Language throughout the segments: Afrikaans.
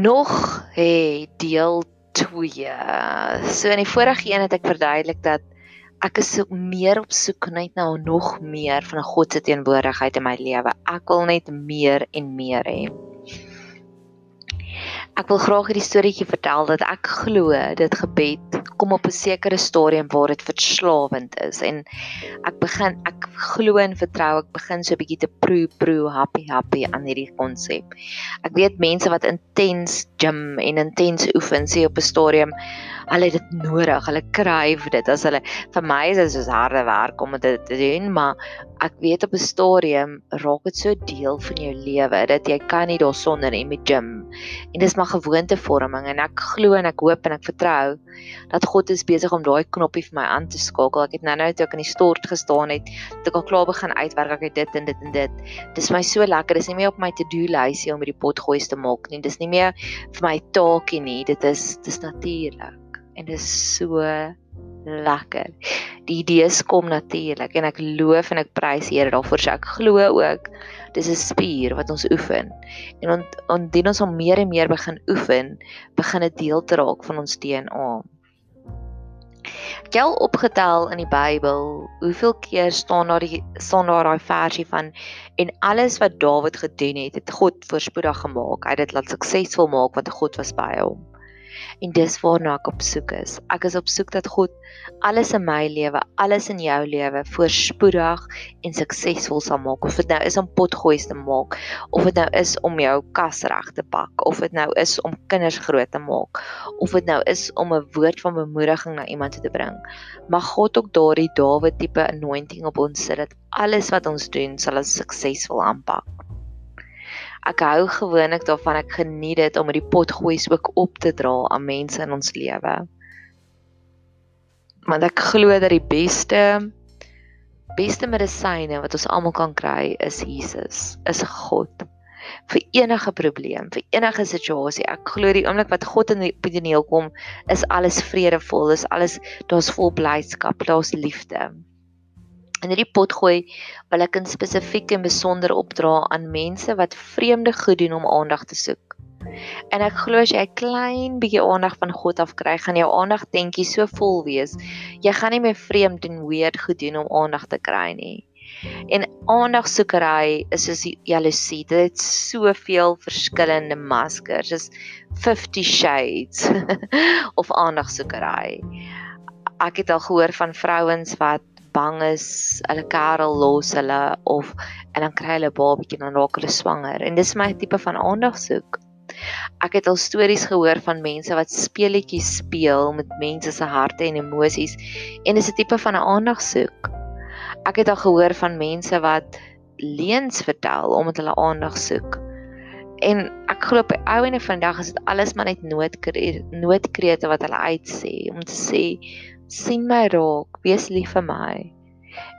nog het deel 2. So in die vorige een het ek verduidelik dat ek is so meer op soek net nou nog meer van God se teenwoordigheid in my lewe. Ek wil net meer en meer hê. Ek wil graag hierdie storieetjie vertel dat ek glo dit gebed kom op 'n sekere stadium waar dit verslawend is en ek begin ek glo en vertrou ek begin so 'n bietjie te proe proe happy happy aan hierdie konsep. Ek weet mense wat intens gym en intens oefen sê op 'n stadium hulle het dit nodig, hulle kryf dit as hulle vir my is dit soos harde werk om dit te doen, maar ek weet op 'n stadium raak dit so deel van jou lewe dat jy kan nie daarsonder nie met gym. En dis maar gewoontevorming en ek glo en ek hoop en ek vertrou dat God is besig om daai knoppie vir my aan te skakel. Ek het nou-nou toe ek in die stort gestaan het, toe ek al klaar begin uitwerk ek het dit en dit en dit. Dis my so lekker. Dis nie meer op my to-do lysie om hierdie pot gooi te maak nie. Dis nie meer vir my taakie nie. Dit is dis natuurlik en dit is so lekker. Die idees kom natuurlik en ek loof en ek prys Here daarvoor. So ek glo ook dis 'n spier wat ons oefen. En ont, ondien ons om meer en meer begin oefen, begin dit deel te raak van ons DNA. Ek het opgetel in die Bybel, hoeveel keer staan daar die staan daar daai versie van en alles wat Dawid gedoen het, het God voorspoedig gemaak. Hy het dit laat suksesvol maak want God was by hom. En dis waarna ek op soek is. Ek is op soek dat God alles in my lewe, alles in jou lewe voorspoedig en suksesvol sal maak. Of dit nou is om potgoeie te maak, of dit nou is om jou kas reg te pak, of dit nou is om kinders groot te maak, of dit nou is om 'n woord van bemoediging na iemand toe te bring. Mag God ook daardie Dawid tipe anointing op ons sit dat alles wat ons doen sal ons suksesvol aanpak. Ek hou gewoonlik daarvan ek geniet dit om met die potgoeies ook op te dra aan mense in ons lewe. Want ek glo dat die beste beste medisyne wat ons almal kan kry is Jesus, is God vir enige probleem, vir enige situasie. Ek glo die oomblik wat God in die toneel kom, is alles vredevol, is alles daar's vol blydskap, daar's liefde. In hierdie pot gooi wil ek in spesifiek en besonder opdra aan mense wat vreemde goed doen om aandag te soek. En ek glo as jy 'n klein bietjie aandag van God af kry, gaan jou aandagtentjie so vol wees. Jy gaan nie meer vreemd en weird goed doen om aandag te kry nie. En aandagsoekery is soos jaloesie. Dit het soveel verskillende maskers. Dis 50 shades of aandagsoekery. Ek het al gehoor van vrouens wat bang is hulle kerel los hulle of en dan kry hulle babatjie en dan raak hulle swanger en dis my tipe van aandag soek. Ek het al stories gehoor van mense wat speletjies speel met mense se harte en emosies en dis 'n tipe van 'n aandag soek. Ek het al gehoor van mense wat leuns vertel omdat hulle aandag soek. En ek glo op die ou en vandag is dit alles maar net noodkrete noodkrete wat hulle uitsê om te sê sien my raak, wees lief vir my.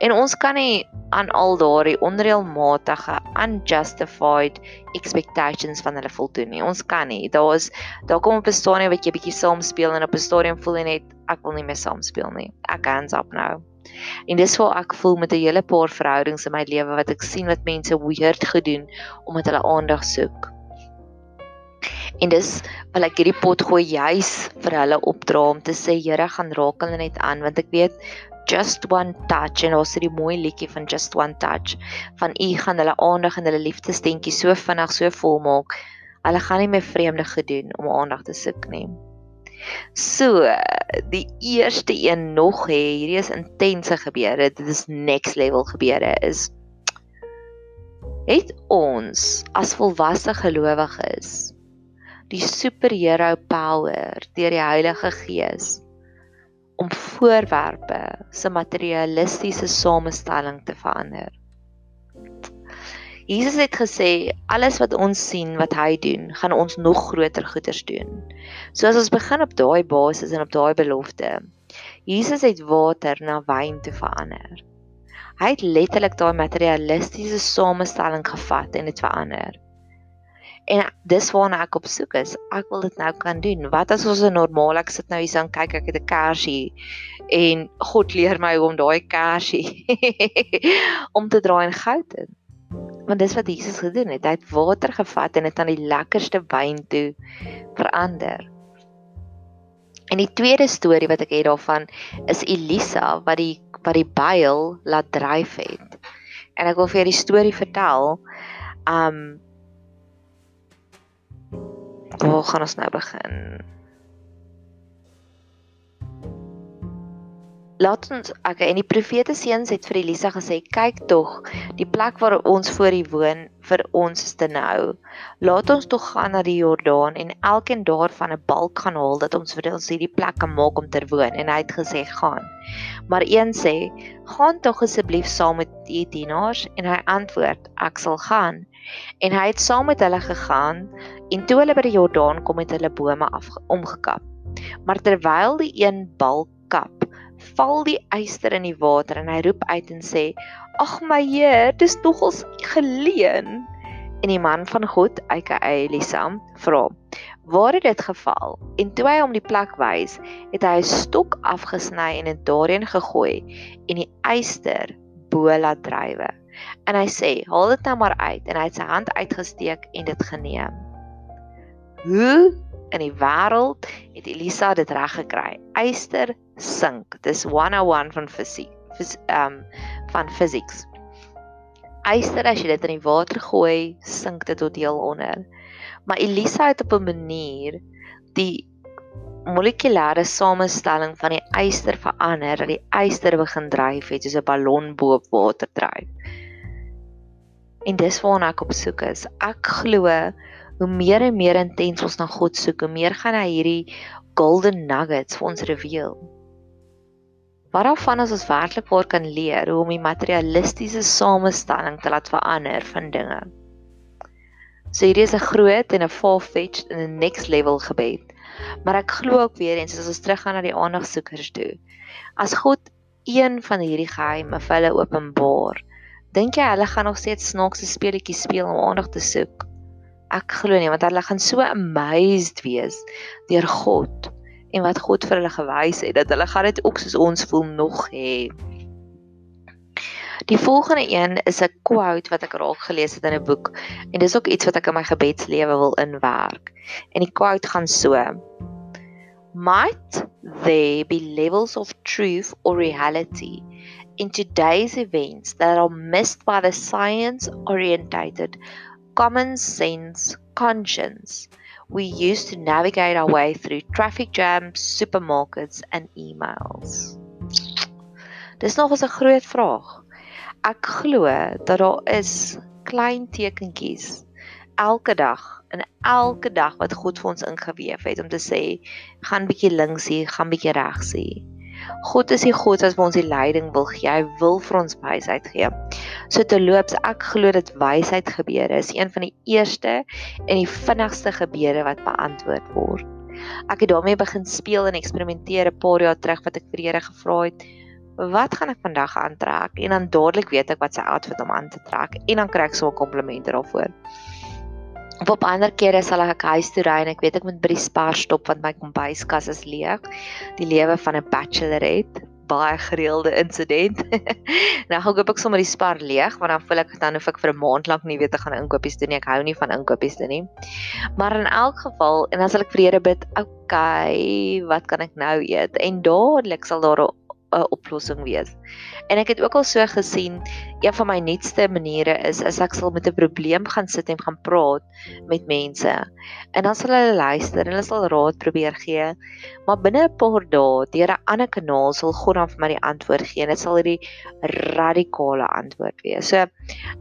En ons kan nie aan al daardie onreëlmatige unjustified expectations van hulle voldoen nie. Ons kan nie. Daar is daar kom op 'n stadium wat jy bietjie saam speel en op 'n stadium voel jy net ek wil nie meer saam speel nie. Ek hands up nou. En dis hoe ek voel met 'n hele paar verhoudings in my lewe wat ek sien wat mense weird gedoen omdat hulle aandag soek. En dis wil ek hierdie pot gooi juis vir hulle opdra om te sê Here gaan raak hulle net aan want ek weet just one touch en ons het die mooi liedjie van just one touch van u gaan hulle aandag en hulle liefdesdentjie so vinnig so vol maak. Hulle gaan nie meer vreemde gedoen om aandag te soek nie. So, die eerste een nog hè, hierdie is intense gebeure. Dit is next level gebeure is het ons as volwasse gelowiges die superhero power deur die Heilige Gees om voorwerpe se materialistiese samestelling te verander. Jesus het gesê alles wat ons sien wat hy doen, gaan ons nog groter goeders doen. So as ons begin op daai basis en op daai belofte. Jesus het water na wyn te verander. Hy het letterlik daai materialistiese samestelling gevat en dit verander. En dis waarna ek op soek is. Ek wil dit nou kan doen. Wat as ons 'n normaal ek sit nou hier aan kyk ek het 'n kersie en God leer my hoe om daai kersie om te draai in goud in. Want dis wat Jesus gedoen het. Hy het water gevat en dit aan die lekkerste wyn toe verander. En die tweede storie wat ek het daarvan is Elisa wat die wat die byl laat dryf het. En ek wil vir julle die storie vertel. Um Waar gaan ons nou begin? Laat ons okay, en die profete seuns het vir Elisa gesê: "Kyk tog, die plek waar ons voor U woon vir ons is te nou. Laat ons tog gaan na die Jordaan en elkeen daarvan 'n balk gaan haal dat ons vir ons hierdie plek kan maak om te woon." En hy het gesê: "Gaan." Maar een sê: "Gaan tog asseblief saam met u dienaars." En hy antwoord: "Ek sal gaan." En hy het saam met hulle gegaan en toe hulle by die Jordaan kom het hulle bome af omgekap. Maar terwyl die een balk kap, val die eyster in die water en hy roep uit en sê: "Ag my Heer, dis nogals geleen." En die man van God, aka Elisa, vra: "Waar het dit geval?" En toe hy hom die plek wys, het hy 'n stok afgesny en dit daarin gegooi en die eyster bo laat drywe. En hy sê: "Haal dit nou maar uit." En hy het sy hand uitgesteek en dit geneem. Hoe in die wêreld het Elisa dit reg gekry? Eyster sink. Dis 101 van fisiek. Um, van physics. Eyster as jy dit in die water gooi, sink dit tot heel onder. Maar Elisa het op 'n manier die molekulêre samestelling van die eyster verander dat die eyster begin dryf het soos 'n ballon bo op water dryf. En dis waarna ek op soek is. Ek glo hoe meer en meer intens ons na God soek, hoe meer gaan hy hierdie golden nuggets vir ons reveal. Waarvan as ons werklik waar kan leer hoe om die materialistiese samestelling te laat verander van dinge. So hierdie is 'n groot en 'n far-fetched en 'n next level gebed. Maar ek glo ook weer eens as ons teruggaan na die aandagsoekers toe. As God een van hierdie geheime vir hulle openbaar, dink jy hulle gaan nog steeds snaakse speletjies speel om aandag te soek? Ek glo nie want hulle gaan so amazed wees deur God en wat God vir hulle gewys het dat hulle gaan dit ook soos ons voel nog hê. Die volgende een is 'n quote wat ek raak gelees het in 'n boek en dis ook iets wat ek in my gebedslewe wil inwerk. En die quote gaan so: Might there be levels of truth or reality in today's events that are missed by the science orientated common sense conscience we use to navigate our way through traffic jams, supermarkets and emails. Dis nog 'n groot vraag. Ek glo dat daar is klein tekentjies elke dag en elke dag wat God vir ons ingeweef het om te sê gaan bietjie links hier, gaan bietjie regs hier. God is die God wat vir ons die leiding wil gee. Hy wil vir ons wysheid gee. So te loops, ek glo dat wysheid gebeure is een van die eerste en die vinnigste gebede wat beantwoord word. Ek het daarmee begin speel en eksperimenteer 'n paar jaar terug wat ek vir Here gevra het, "Wat gaan ek vandag aantrek?" En dan dadelik weet ek wat sy outfit om aan te trek en dan kry ek so 'n komplimente daarvoor. Op op ander kere sal ek huis toe ry en ek weet ek moet by die Spar stop want my kombuiskas is leeg. Die lewe van 'n bachelorette, baie gereelde insident. nou gaan ek sommer die Spar leeg want dan voel ek dan hoef ek vir 'n maand lank nie weer te gaan inkopies doen nie. Ek hou nie van inkopies doen nie. Maar in elk geval en dan sal ek vir Here bid, okay, wat kan ek nou eet? En dadelik sal daar 'n oplossing wees. En ek het ook al so gesien, een van my nuutste maniere is as ek sal met 'n probleem gaan sit en gaan praat met mense. En dan sal hulle luister en hulle sal raad probeer gee. Maar binne 'n paar dae, deur 'n ander kanaal sal God dan vir my die antwoord gee en dit sal hierdie radikale antwoord wees. So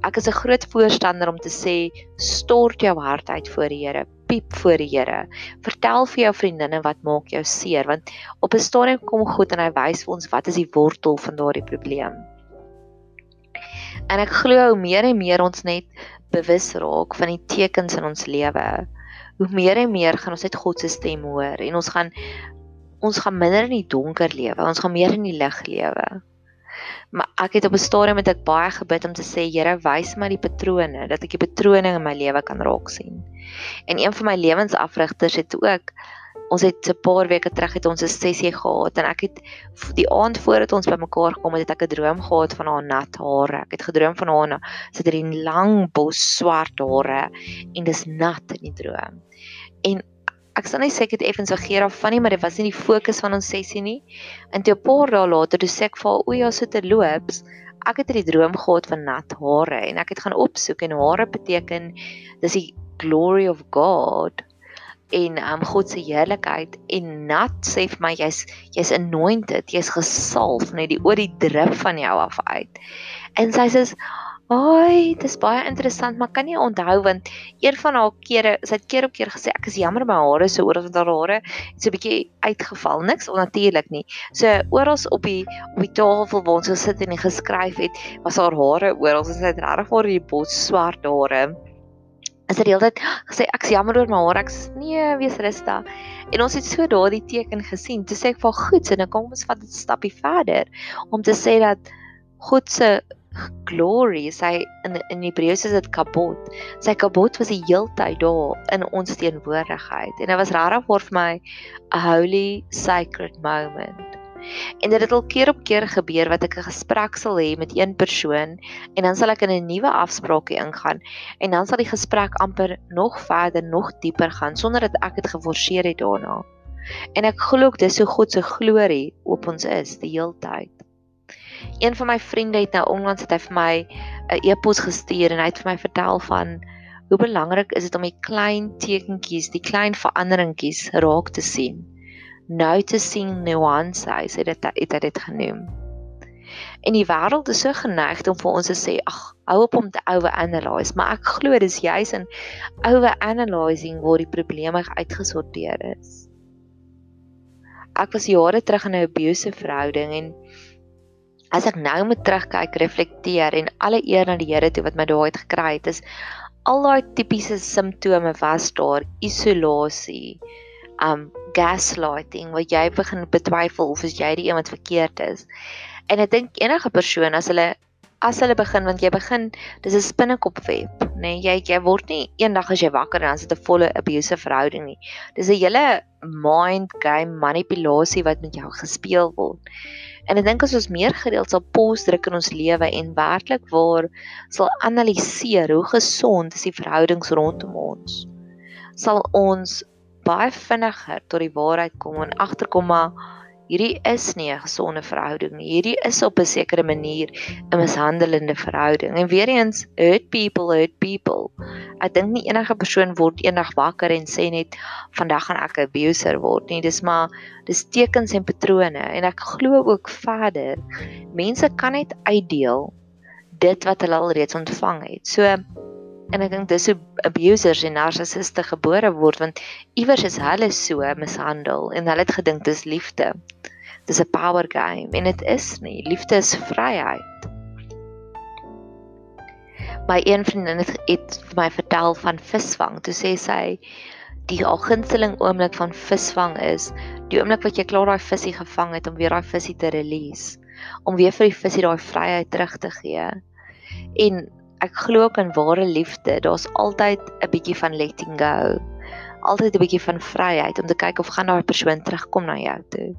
ek is 'n groot voorstander om te sê stort jou hart uit voor die Here piep voor die Here. Vertel vir jou vriendinne wat maak jou seer want op 'n stadium kom God en hy wys vir ons wat is die wortel van daardie probleem. En ek glo hoe meer en meer ons net bewus raak van die tekens in ons lewe, hoe meer en meer gaan ons net God se stem hoor en ons gaan ons gaan minder in die donker lewe, ons gaan meer in die lig lewe. Maar ek het op 'n stadium met ek baie gebid om te sê Here, wys my die patrone dat ek die patrone in my lewe kan raak sien. En een van my lewensafrigters het ook ons het 'n paar weke terug het ons 'n sessie gehad en ek het die aand voordat ons bymekaar gekom het, het ek 'n droom gehad van haar nat hare. Ek het gedroom van haar sy het hierdie lang bos swart hare en dis nat in die droom. En ek sal net sê ek het effens vergeet af van nie, maar dit was nie die fokus van ons sessie nie. En toe 'n paar dae later, toe sê ek vir "O ja, so te loops." Ek het hierdie droom gehad van nat hare en ek het gaan opsoek en hare beteken dis die glory of God en um God se heerlikheid en nat sê vir my jy's jy's anointed, jy's gesalf net die oor die drip van jou af uit. En sy sê Ai, dis baie interessant, maar kan jy onthou want een van haar kere, sy het keer op keer gesê ek is jammer my hare so oor dat haar hare so 'n bietjie uitgeval, niks onnatuurlik nie. So oral op die op die tafel waar ons gesit en geskryf het, was haar hare oral, sy het regtig vir die bos swart hare. Is dit heeltyd gesê ek's jammer oor my hare ek's nee wees rustig. En ons het so daardie teken gesien. Toe sê ek vir goed so nou kom ons vat 'n stapie verder om te sê dat God se glory sy in in Hebreëus is dit kabot sy kabot was die heeltyd daar in ons teenwoordigheid en dit was regtig vir my a holy sacred moment En dit het al keer op keer gebeur wat ek 'n gesprek sal hê met een persoon en dan sal ek in 'n nuwe afspraakie ingaan en dan sal die gesprek amper nog verder, nog dieper gaan sonder dat ek dit geforseer het daarna. En ek glo ook dis so God se glorie op ons is die heeltyd. Een van my vriende het nou onlangs het hy vir my 'n e-pos gestuur en hy het vir my vertel van hoe belangrik is dit om die klein tekentjies, die klein veranderingkies raak te sien noticing nuances het dit het hy dit genoem. En die wêreld is so geneig om vir ons te sê, ag, hou op om te overanalyse, maar ek glo dis juis in overanalyzing waar die probleme uitgesorteer is. Ek was jare terug in 'n abusive verhouding en as ek nou moet terugkyk, reflekteer en alle eer aan die Here toe wat my daai het gekry het, is al daai tipiese simptome was daar isolasie, um gaslighting wat jy begin betwyfel of is jy die een wat verkeerd is. En ek dink enige persoon as hulle as hulle begin want jy begin dis 'n spinnekopweb, nê? Nee, jy jy word nie eendag as jy wakker en dan sit 'n volle abusive verhouding nie. Dis 'n hele mind game manipulasie wat met jou gespeel word. En ek dink as ons meer gereeld sal pos druk in ons lewe en werklik waar sal analiseer hoe gesond is die verhoudings rondom ons, sal ons baie vinniger tot die waarheid kom en agterkom maar hierdie is nie 'n gesonde verhouding nie. Hierdie is op 'n sekere manier 'n mishandelende verhouding. En weer eens, hurt people hurt people. Ek dink nie enige persoon word eendag wakker en sê net vandag gaan ek 'n abuser word nie. Dis maar dis tekens en patrone en ek glo ook verder mense kan net uitdeel dit wat hulle al reeds ontvang het. So en ek dink dis hoe abusers en narcissiste gebore word want iewers is hulle so mishandel en hulle het gedink dis liefde. Dis 'n power game en dit is nie. Liefde is vryheid. My een vriendin het, het vir my vertel van visvang. Toe sê sy die algunsteling oomblik van visvang is die oomblik wat jy klaar daai visie gevang het om weer daai visie te release, om weer vir die visie daai vryheid terug te gee. En ek glo ook in ware liefde. Daar's altyd 'n bietjie van letting go. Altyd 'n bietjie van vryheid om te kyk of gaan daai persoon terugkom na jou toe.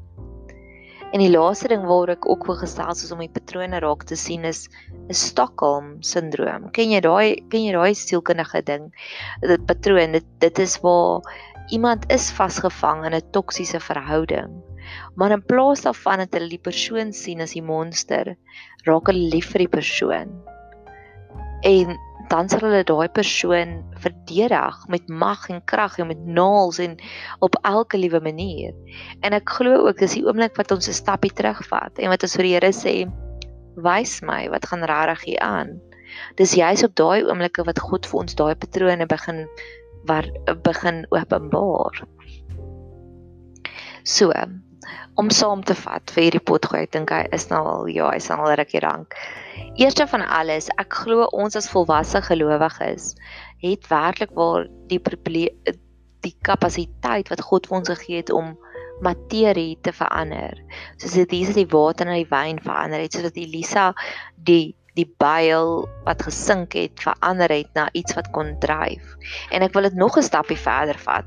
En die laaste ding waar ek ook wil gesels is om die patrone raak te sien is 'n Stockholm sindroom. Ken jy daai ken jy daai sielkundige ding? Dit patroon, dit dit is waar iemand is vasgevang in 'n toksiese verhouding. Maar in plaas daarvan dat hulle die persoon sien as die monster, raak hulle lief vir die persoon en dan sal hulle daai persoon verdedig met mag en krag en met naels en op elke liewe manier. En ek glo ook dis die oomblik wat ons 'n stappie terugvat en wat ons vir die Here sê, wys my wat gaan regtig hier aan. Dis juis op daai oomblikke wat God vir ons daai patrone begin waar begin openbaar. So, om saam te vat vir hierdie potgoed, ek dink hy is nou al ja, hy sal al rukkie dank. Eerste van alles, ek glo ons as volwasse gelowiges het werklik waar die die kapasiteit wat God vir ons gegee het om materie te verander. Soos dit is die water na die wyn verander het, soos dat Elisa die die byl wat gesink het verander het na iets wat kon dryf. En ek wil dit nog 'n stappie verder vat.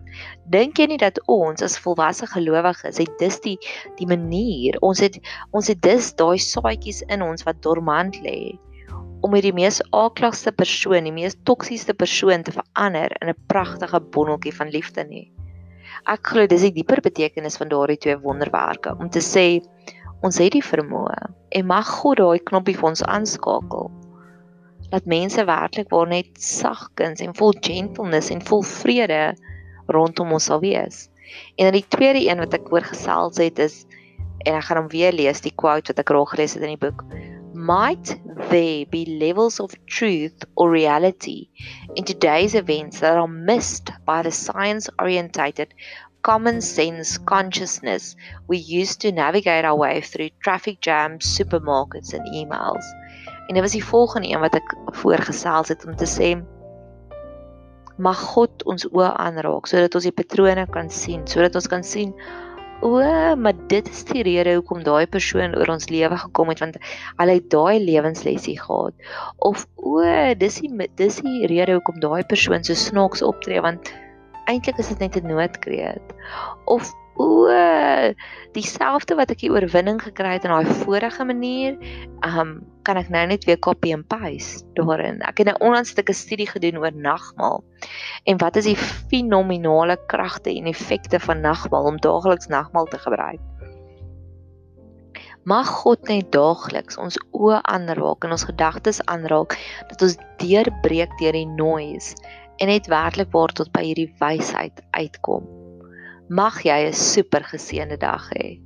Dink jy nie dat ons as volwasse gelowiges het dis die die manier, ons het ons het dis daai saadjies in ons wat dormant lê om hierdie mees aakligste persoon, die mees toksiese persoon te verander in 'n pragtige bonneltjie van liefde nie. Ek glo dis die dieper betekenis van daardie twee wonderwerke om te sê ons het die vermoë en mag God daai knoppie vir ons aanskakel. Dat mense werklik waar net sagkens en vol gentleness en vol vrede rondom ons sal wees. En dan die tweede een wat ek hoor gesels het is en ek gaan hom weer lees die quote wat ek raak gelees het in die boek. Might there be levels of truth or reality in today's events that are missed by the science orientated common sense consciousness we use to navigate our way through traffic jams, supermarkets and emails. En dit was die volgende een wat ek voorgesels het om te sê mag God ons oë aanraak sodat ons die patrone kan sien, sodat ons kan sien o, maar dit is die rede hoekom daai persoon oor ons lewe gekom het want hy het daai lewenslesie gehad. Of o, dis die dis die rede hoekom daai persoon so snaaks optree want eintlik is dit net 'n noodkreet. Of o dieselfde wat ek die oorwinning gekry het in daai vorige manier um kan ek nou net weer copy and paste daarin. Ek het nou onlangs 'n studie gedoen oor nagmaal. En wat is die fenominale kragte en effekte van nagmaal om daagliks nagmaal te gebruik? Mag God net daagliks ons oë aanraak en ons gedagtes aanraak dat ons deurbreek deur die noise en net werklik waar tot by hierdie wysheid uitkom. Mag jy 'n super geseënde dag hê.